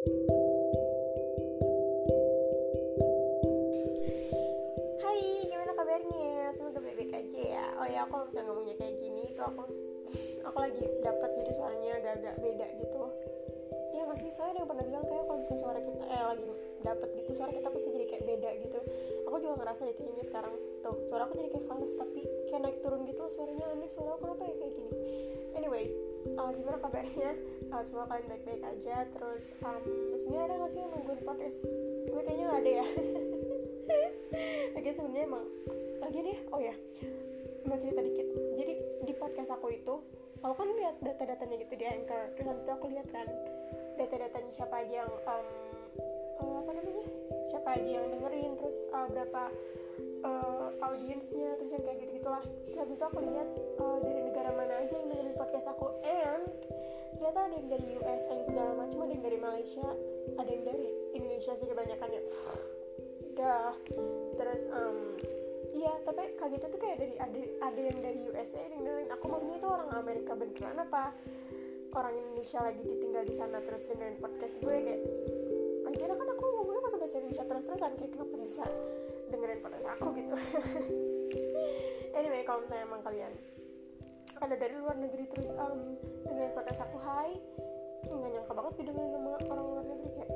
Hai, gimana kabarnya? Semoga baik-baik aja ya. Oh ya, aku bisa ngomongnya kayak gini tuh aku aku lagi dapat jadi suaranya agak-agak beda gitu. Ya masih saya yang pernah bilang kayak kalau bisa suara kita eh lagi dapat gitu suara kita pasti jadi kayak beda gitu. Aku juga ngerasa deh kayaknya sekarang tuh suara aku jadi kayak fals tapi kayak naik turun gitu suaranya aneh suara aku kenapa ya kayak gini. Anyway, uh, gimana kabarnya? Uh, semoga kalian baik-baik aja. Terus um, sebenarnya ada nggak sih yang nungguin podcast? Gue kayaknya nggak ada ya. Lagi sebenarnya emang lagi nih oh ya mau cerita dikit jadi di podcast aku itu aku kan lihat data-datanya gitu di anchor terus habis itu aku lihat kan data-datanya siapa aja yang um, uh, apa namanya siapa aja yang dengerin terus uh, berapa uh, audiensnya terus yang kayak gitu gitulah terus habis itu aku lihat uh, dari negara mana aja yang dengerin podcast aku and ternyata ada yang dari USA segala macam ada yang dari Malaysia ada yang dari Indonesia sih kebanyakannya dah terus um, iya tapi gitu tuh kayak dari ada ada yang dari USA yang dari aku maunya itu orang Amerika beneran apa orang Indonesia lagi ditinggal di sana terus dengerin podcast gue kayak akhirnya kan aku bahasa Indonesia terus terusan kayak kenapa bisa dengerin podcast aku gitu. Anyway kalau misalnya emang kalian ada dari luar negeri terus um, dengerin podcast aku hai nggak nyangka banget didengerin sama orang luar negeri kayak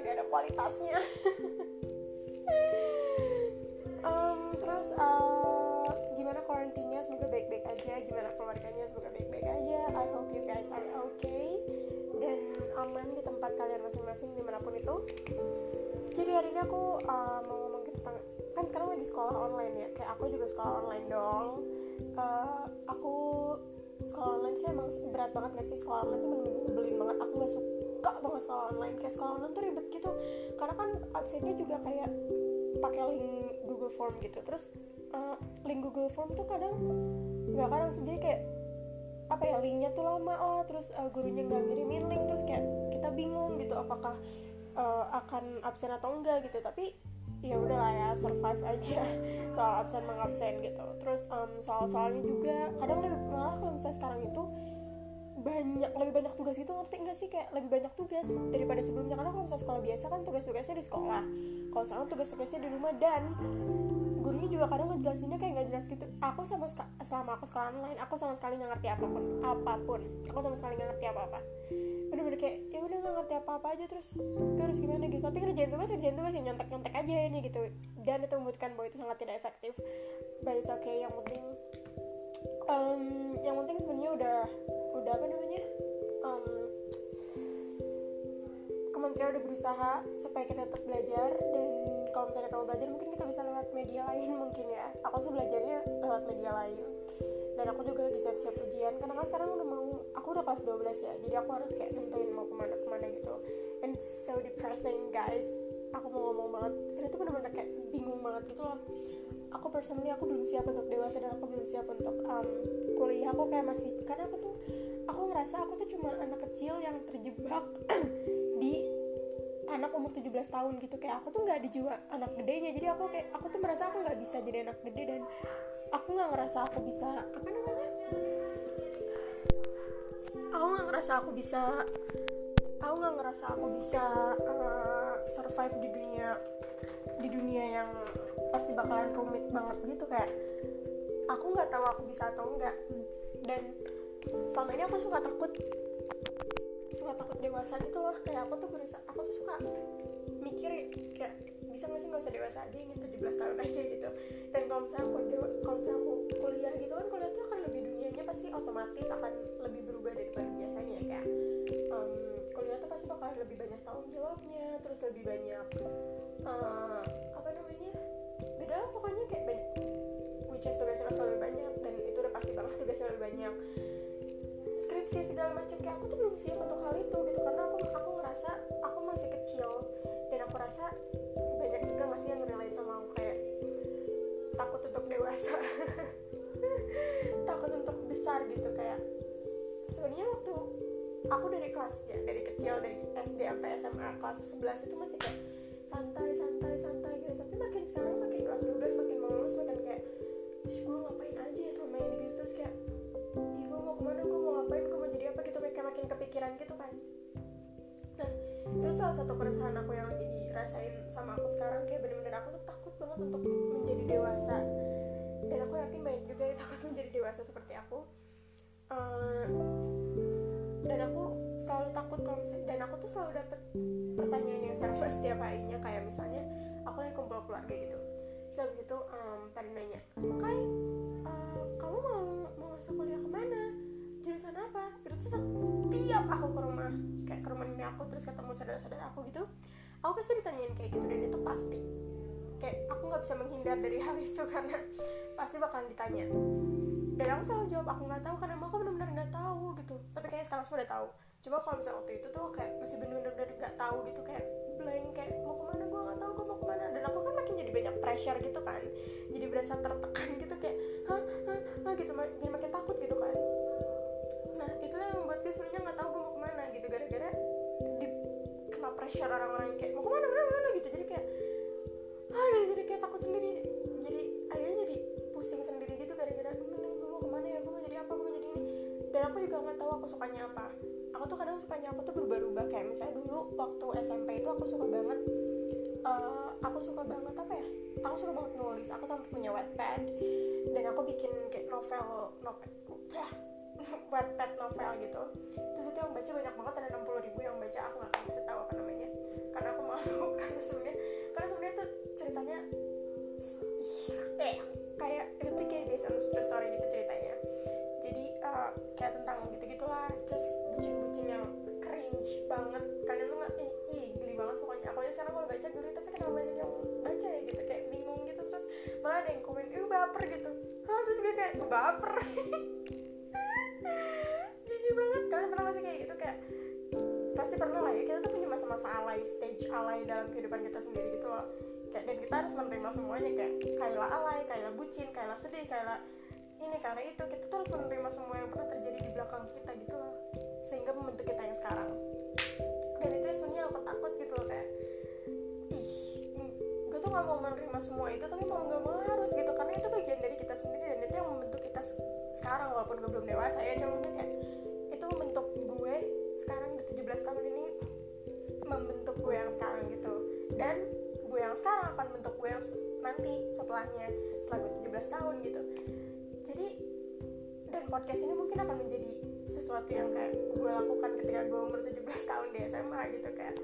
tidak ada kualitasnya. Um, terus uh, gimana karantinnya semoga baik-baik aja. Gimana keluarganya? Semoga baik-baik aja. I hope you guys are okay aman di tempat kalian masing-masing di mana pun itu. Jadi hari ini aku uh, mau ngomong tentang kan sekarang lagi sekolah online ya kayak aku juga sekolah online dong. Uh, aku sekolah online sih emang berat banget gak sih? Sekolah online tuh bener-bener banget. Aku gak suka banget sekolah online. Kayak sekolah online tuh ribet gitu. Karena kan absennya juga kayak pakai link Google Form gitu. Terus uh, link Google Form tuh kadang nggak kadang sih. Jadi kayak apa ya linknya tuh lama lah terus uh, gurunya nggak ngirimin link terus kayak kita bingung gitu apakah uh, akan absen atau enggak gitu. Tapi ya udahlah ya survive aja soal absen mengabsen gitu. Terus um, soal soalnya juga kadang lebih malah kalau misalnya sekarang itu banyak lebih banyak tugas gitu ngerti nggak sih? Kayak lebih banyak tugas daripada sebelumnya. Karena kalau misalnya sekolah biasa kan tugas-tugasnya di sekolah. Kalau sekarang tugas-tugasnya di rumah dan gurunya juga kadang ngejelasinnya kayak nggak jelas gitu. Aku sama selama aku sekolah online aku sama sekali nggak ngerti apa pun apa pun. Aku sama sekali nggak ngerti apa-apa. Bener-bener kayak ya udah nggak ngerti apa-apa aja terus gue harus gimana gitu. Tapi ngerjain tugas ngerjain tugas ya nyontek nyontek aja ini gitu. Dan itu membuktikan bahwa itu sangat tidak efektif. But it's okay yang penting um, yang penting sebenarnya udah udah apa namanya um, kementerian udah berusaha supaya kita tetap belajar dan kalau misalnya kita mau belajar mungkin kita bisa lewat media lain mungkin ya. Aku sih belajarnya lewat media lain. Dan aku juga lagi siap-siap ujian karena kan sekarang udah mau aku udah kelas 12 ya jadi aku harus kayak nentuin mau ke mana ke mana gitu. And it's so depressing guys. Aku mau ngomong banget. Dan itu bener-bener kayak bingung banget gitu loh. Aku personally aku belum siap untuk dewasa dan aku belum siap untuk um, kuliah. Aku kayak masih karena aku tuh aku ngerasa aku tuh cuma anak kecil yang terjebak di anak umur 17 tahun gitu. Kayak aku tuh nggak di jiwa anak gedenya. Jadi aku kayak aku tuh merasa aku nggak bisa jadi anak gede dan aku nggak ngerasa aku bisa apa namanya? Aku nggak ngerasa aku bisa aku nggak ngerasa aku bisa uh, survive di dunia di dunia yang pasti bakalan rumit banget gitu. Kayak aku nggak tahu aku bisa atau enggak dan selama ini aku suka takut suka takut dewasa gitu loh. Kayak aku tuh berusaha aku tuh suka mikir kayak bisa nggak sih nggak usah dewasa? Aja ingin 17 tahun aja gitu. Dan kalau misalnya aku kalau misalnya aku kuliah gitu kan kuliah tuh akan lebih dunianya pasti otomatis akan lebih berubah daripada biasanya kayak um, kuliah tuh pasti bakal lebih banyak tanggung jawabnya terus lebih banyak uh, apa namanya beda lah pokoknya kayak banyak which is tugasnya lebih banyak dan itu udah pasti banget tugasnya lebih banyak skripsi segala macam. Kayak aku tuh belum siap untuk hal itu gitu karena aku aku ngerasa aku masih kecil dan aku rasa banyak juga masih yang relate sama aku kayak takut untuk dewasa. Takut untuk besar gitu kayak sebenarnya waktu aku dari kelas ya dari kecil dari SD sampai SMA kelas 11 itu masih kayak santai santai santai gitu. Tapi makin sekarang salah satu keresahan aku yang lagi dirasain sama aku sekarang kayak bener-bener aku tuh takut banget untuk menjadi dewasa. Dan aku yakin banyak juga yang takut menjadi dewasa seperti aku. Uh, dan aku selalu takut kalau misalnya dan aku tuh selalu dapet pertanyaan yang sama setiap harinya kayak misalnya aku yang kumpul keluarga gitu. Terus habis itu um, pada nanya kai uh, kamu mau mau masuk kuliah ke mana jurusan apa? Itu tuh setiap aku ke rumah kayak ke rumah ini aku terus ketemu saudara-saudara aku gitu aku pasti ditanyain kayak gitu dan itu pasti. Kayak aku nggak bisa menghindar dari hal itu karena pasti bakalan ditanya. Dan aku selalu jawab aku nggak tahu karena aku benar-benar nggak tahu gitu. Tapi kayaknya sekarang sudah tahu. Cuma kalau misalnya waktu itu tuh kayak masih benar-benar nggak tahu gitu kayak blank kayak mau ke mana gue nggak tahu gue mau ke mana. Dan aku kan makin jadi banyak pressure gitu kan. Jadi berasa tertekan gitu kayak hah? Hah, hah? gitu. Jadi makin pressure orang-orang yang kayak mau ke mana mana mana gitu. Jadi kayak ah jadi kayak takut sendiri. Jadi akhirnya jadi pusing sendiri gitu gara-gara gue mau ke mana ya gue mau jadi apa gue mau jadi ini. Dan aku juga nggak tahu aku sukanya apa. Aku tuh kadang sukanya aku tuh berubah-ubah. Kayak misalnya dulu waktu SMP itu aku suka banget uh, aku suka banget apa ya? Aku suka banget nulis. Aku sampai punya Wattpad. Dan aku bikin kayak novel novel ya Wattpad novel gitu. Terus itu yang baca banyak banget ada 60 ribu yang baca aku nggak bisa tahu apa namanya. Karena aku malu karena sebenarnya karena sebenarnya tuh ceritanya eh kayak itu kayak based on story gitu ceritanya. Jadi uh, kayak tentang gitu gitulah terus bucin-bucin yang cringe banget. Kalian tuh nggak ih, ih geli banget pokoknya. Aku aja sekarang kalau baca geli tapi kenapa banyak yang baca ya gitu kayak bingung gitu. Terus malah ada yang komen ih baper gitu. Hah terus gue kayak baper jijik banget kalian pernah masih kayak gitu? Kayak pasti pernah lah ya kita tuh punya masa-masa alay stage alay dalam kehidupan kita sendiri gitu loh. Kayak dan kita harus menerima semuanya kayak Kayla alay, Kayla bucin, Kayla sedih, Kayla ini Kayla itu. Kita tuh harus menerima semua yang pernah terjadi di belakang kita gitu loh. Sehingga membentuk kita yang sekarang. Dan itu sebenarnya aku takut gitu loh kayak ih gue tuh gak mau menerima semua itu tapi mau gak mau harus gitu. Karena itu bagian dari kita sendiri dan itu yang membentuk kita sekarang walaupun gue belum dewasa ya cuma kayak itu membentuk gue sekarang di 17 tahun ini membentuk gue yang sekarang gitu. Dan gue yang sekarang akan bentuk gue yang nanti setelahnya setelah gue 17 tahun gitu. Jadi dan podcast ini mungkin akan menjadi sesuatu yang kayak gue lakukan ketika gue umur 17 tahun di SMA gitu kayak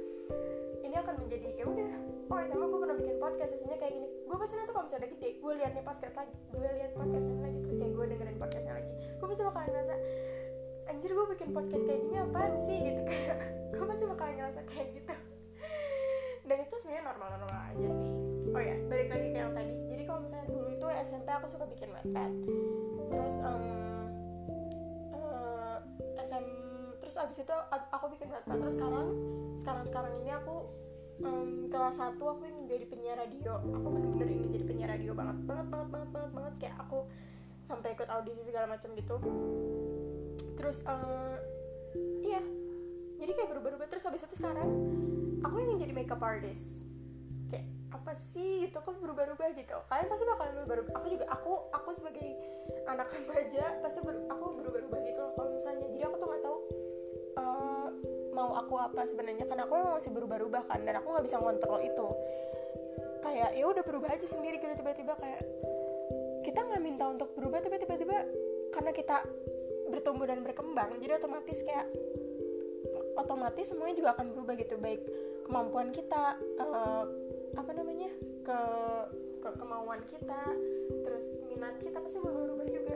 ini akan menjadi ya udah oh SMA gue pernah bikin podcast isinya kayak gini. Gue pasti nanti kalau misalnya udah gede gue liatnya podcast lagi gue liat podcastnya lagi terus kayak gue dengerin podcastnya lagi gue pasti bakalan ngerasa anjir gue bikin podcast kayak gini apaan sih? Gitu kayak gue pasti bakalan ngerasa kayak gitu. Dan itu sebenarnya normal-normal aja sih. Oh ya balik lagi ke yang tadi. Jadi kalau misalnya dulu itu SMP aku suka bikin Wattpad terus um, uh, SM terus abis itu aku bikin Wattpad terus sekarang sekarang sekarang ini aku um, kelas satu aku ingin jadi penyiar radio. Aku bener-bener ingin jadi penyiar radio banget banget banget banget banget banget. Kayak aku sampai ikut audisi segala macam gitu. Terus uh, iya. Jadi kayak berubah-ubah. Terus habis itu sekarang aku ingin jadi makeup artist. Kayak apa sih gitu? Kok berubah-ubah gitu? Kalian pasti bakal berubah aku juga aku aku sebagai anak remaja pasti ber, aku berubah-ubah aku apa sebenarnya karena aku masih berubah-ubah kan dan aku nggak bisa ngontrol itu. Kayak ya udah berubah aja sendiri gitu tiba-tiba kayak kita nggak minta untuk berubah tapi tiba-tiba karena kita bertumbuh dan berkembang jadi otomatis kayak otomatis semuanya juga akan berubah gitu. Baik kemampuan kita uh, apa namanya ke ke kemauan kita terus minat kita pasti berubah-ubah juga.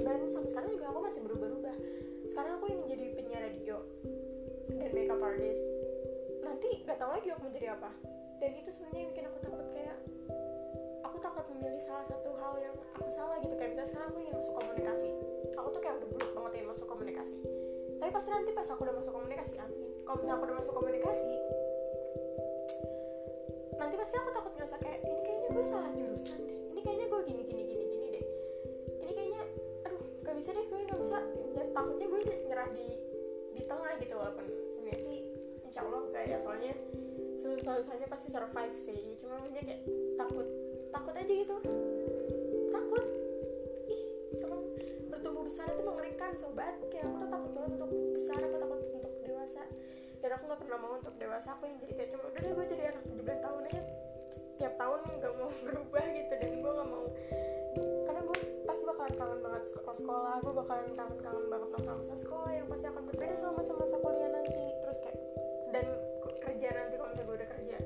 Dan sampai sekarang juga aku masih berubah-ubah. Sekarang aku ingin jadi penyiar radio makeup nanti nggak tahu lagi aku mau jadi apa. Dan itu sebenarnya yang bikin aku takut kayak aku takut memilih salah satu hal yang aku salah gitu. Kayak misalnya sekarang aku ingin masuk komunikasi. Aku tuh kayak udah bulat banget ingin masuk komunikasi. Tapi pasti nanti pas aku udah masuk komunikasi amin. Kalau misalnya aku udah masuk komunikasi nanti pasti aku takut ngerasa kayak ini kayaknya gue salah jurusan deh. Ini kayaknya gue gini gini gini gini deh. Ini kayaknya aduh gak bisa deh gue gak bisa. Ya, takutnya gue nyerah di di tengah gitu walaupun insya Allah gak ya soalnya susah-susahnya pasti survive sih. Cuma punya kayak takut takut aja gitu. Takut. Ih serem. Bertumbuh besar itu mengerikan sobat. Kayak aku tuh takut banget untuk besar aku takut untuk dewasa. Dan aku nggak pernah mau untuk dewasa aku yang jadi kayak cuma udah deh gue jadi anak 17 tahun aja. Tiap tahun nggak mau berubah gitu dan gue nggak mau. Karena gue pasti bakalan kangen banget sekolah sekolah. Gue bakalan kangen kangen banget masa-masa sekolah yang pasti akan berbeda sama masa-masa kuliah nanti. Terus kayak dan kerja nanti kalau misalnya gue udah kerja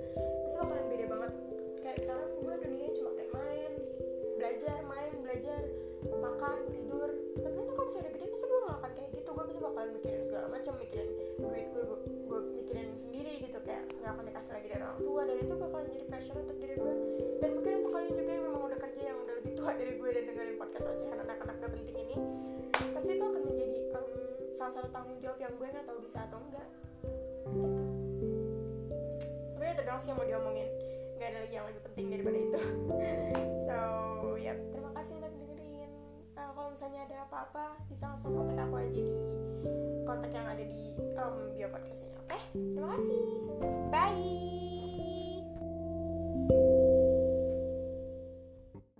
pasti bakalan beda banget. Kayak sekarang gue dunia cuma kayak main belajar main belajar makan tidur. Tapi nanti kalau misalnya udah gede pasti gue gak akan kayak gitu. Gue pasti bakalan mikirin segala macam mikirin duit gue gue, mikirin sendiri gitu. Kayak nggak akan dikasih lagi dari orang tua. Dan itu bakalan jadi pressure untuk diri gue dan mungkin untuk kalian juga yang memang udah kerja yang udah lebih tua dari gue dan dengerin podcast ocehan anak-anak gak penting ini pasti itu akan menjadi um, salah satu tanggung jawab yang gue nggak tahu bisa atau enggak else yang mau diomongin nggak ada lagi yang lebih penting daripada itu so ya yep. terima kasih udah dengerin uh, kalau misalnya ada apa-apa bisa langsung kontak aku aja di kontak yang ada di um, bio podcast ini oke okay? terima kasih bye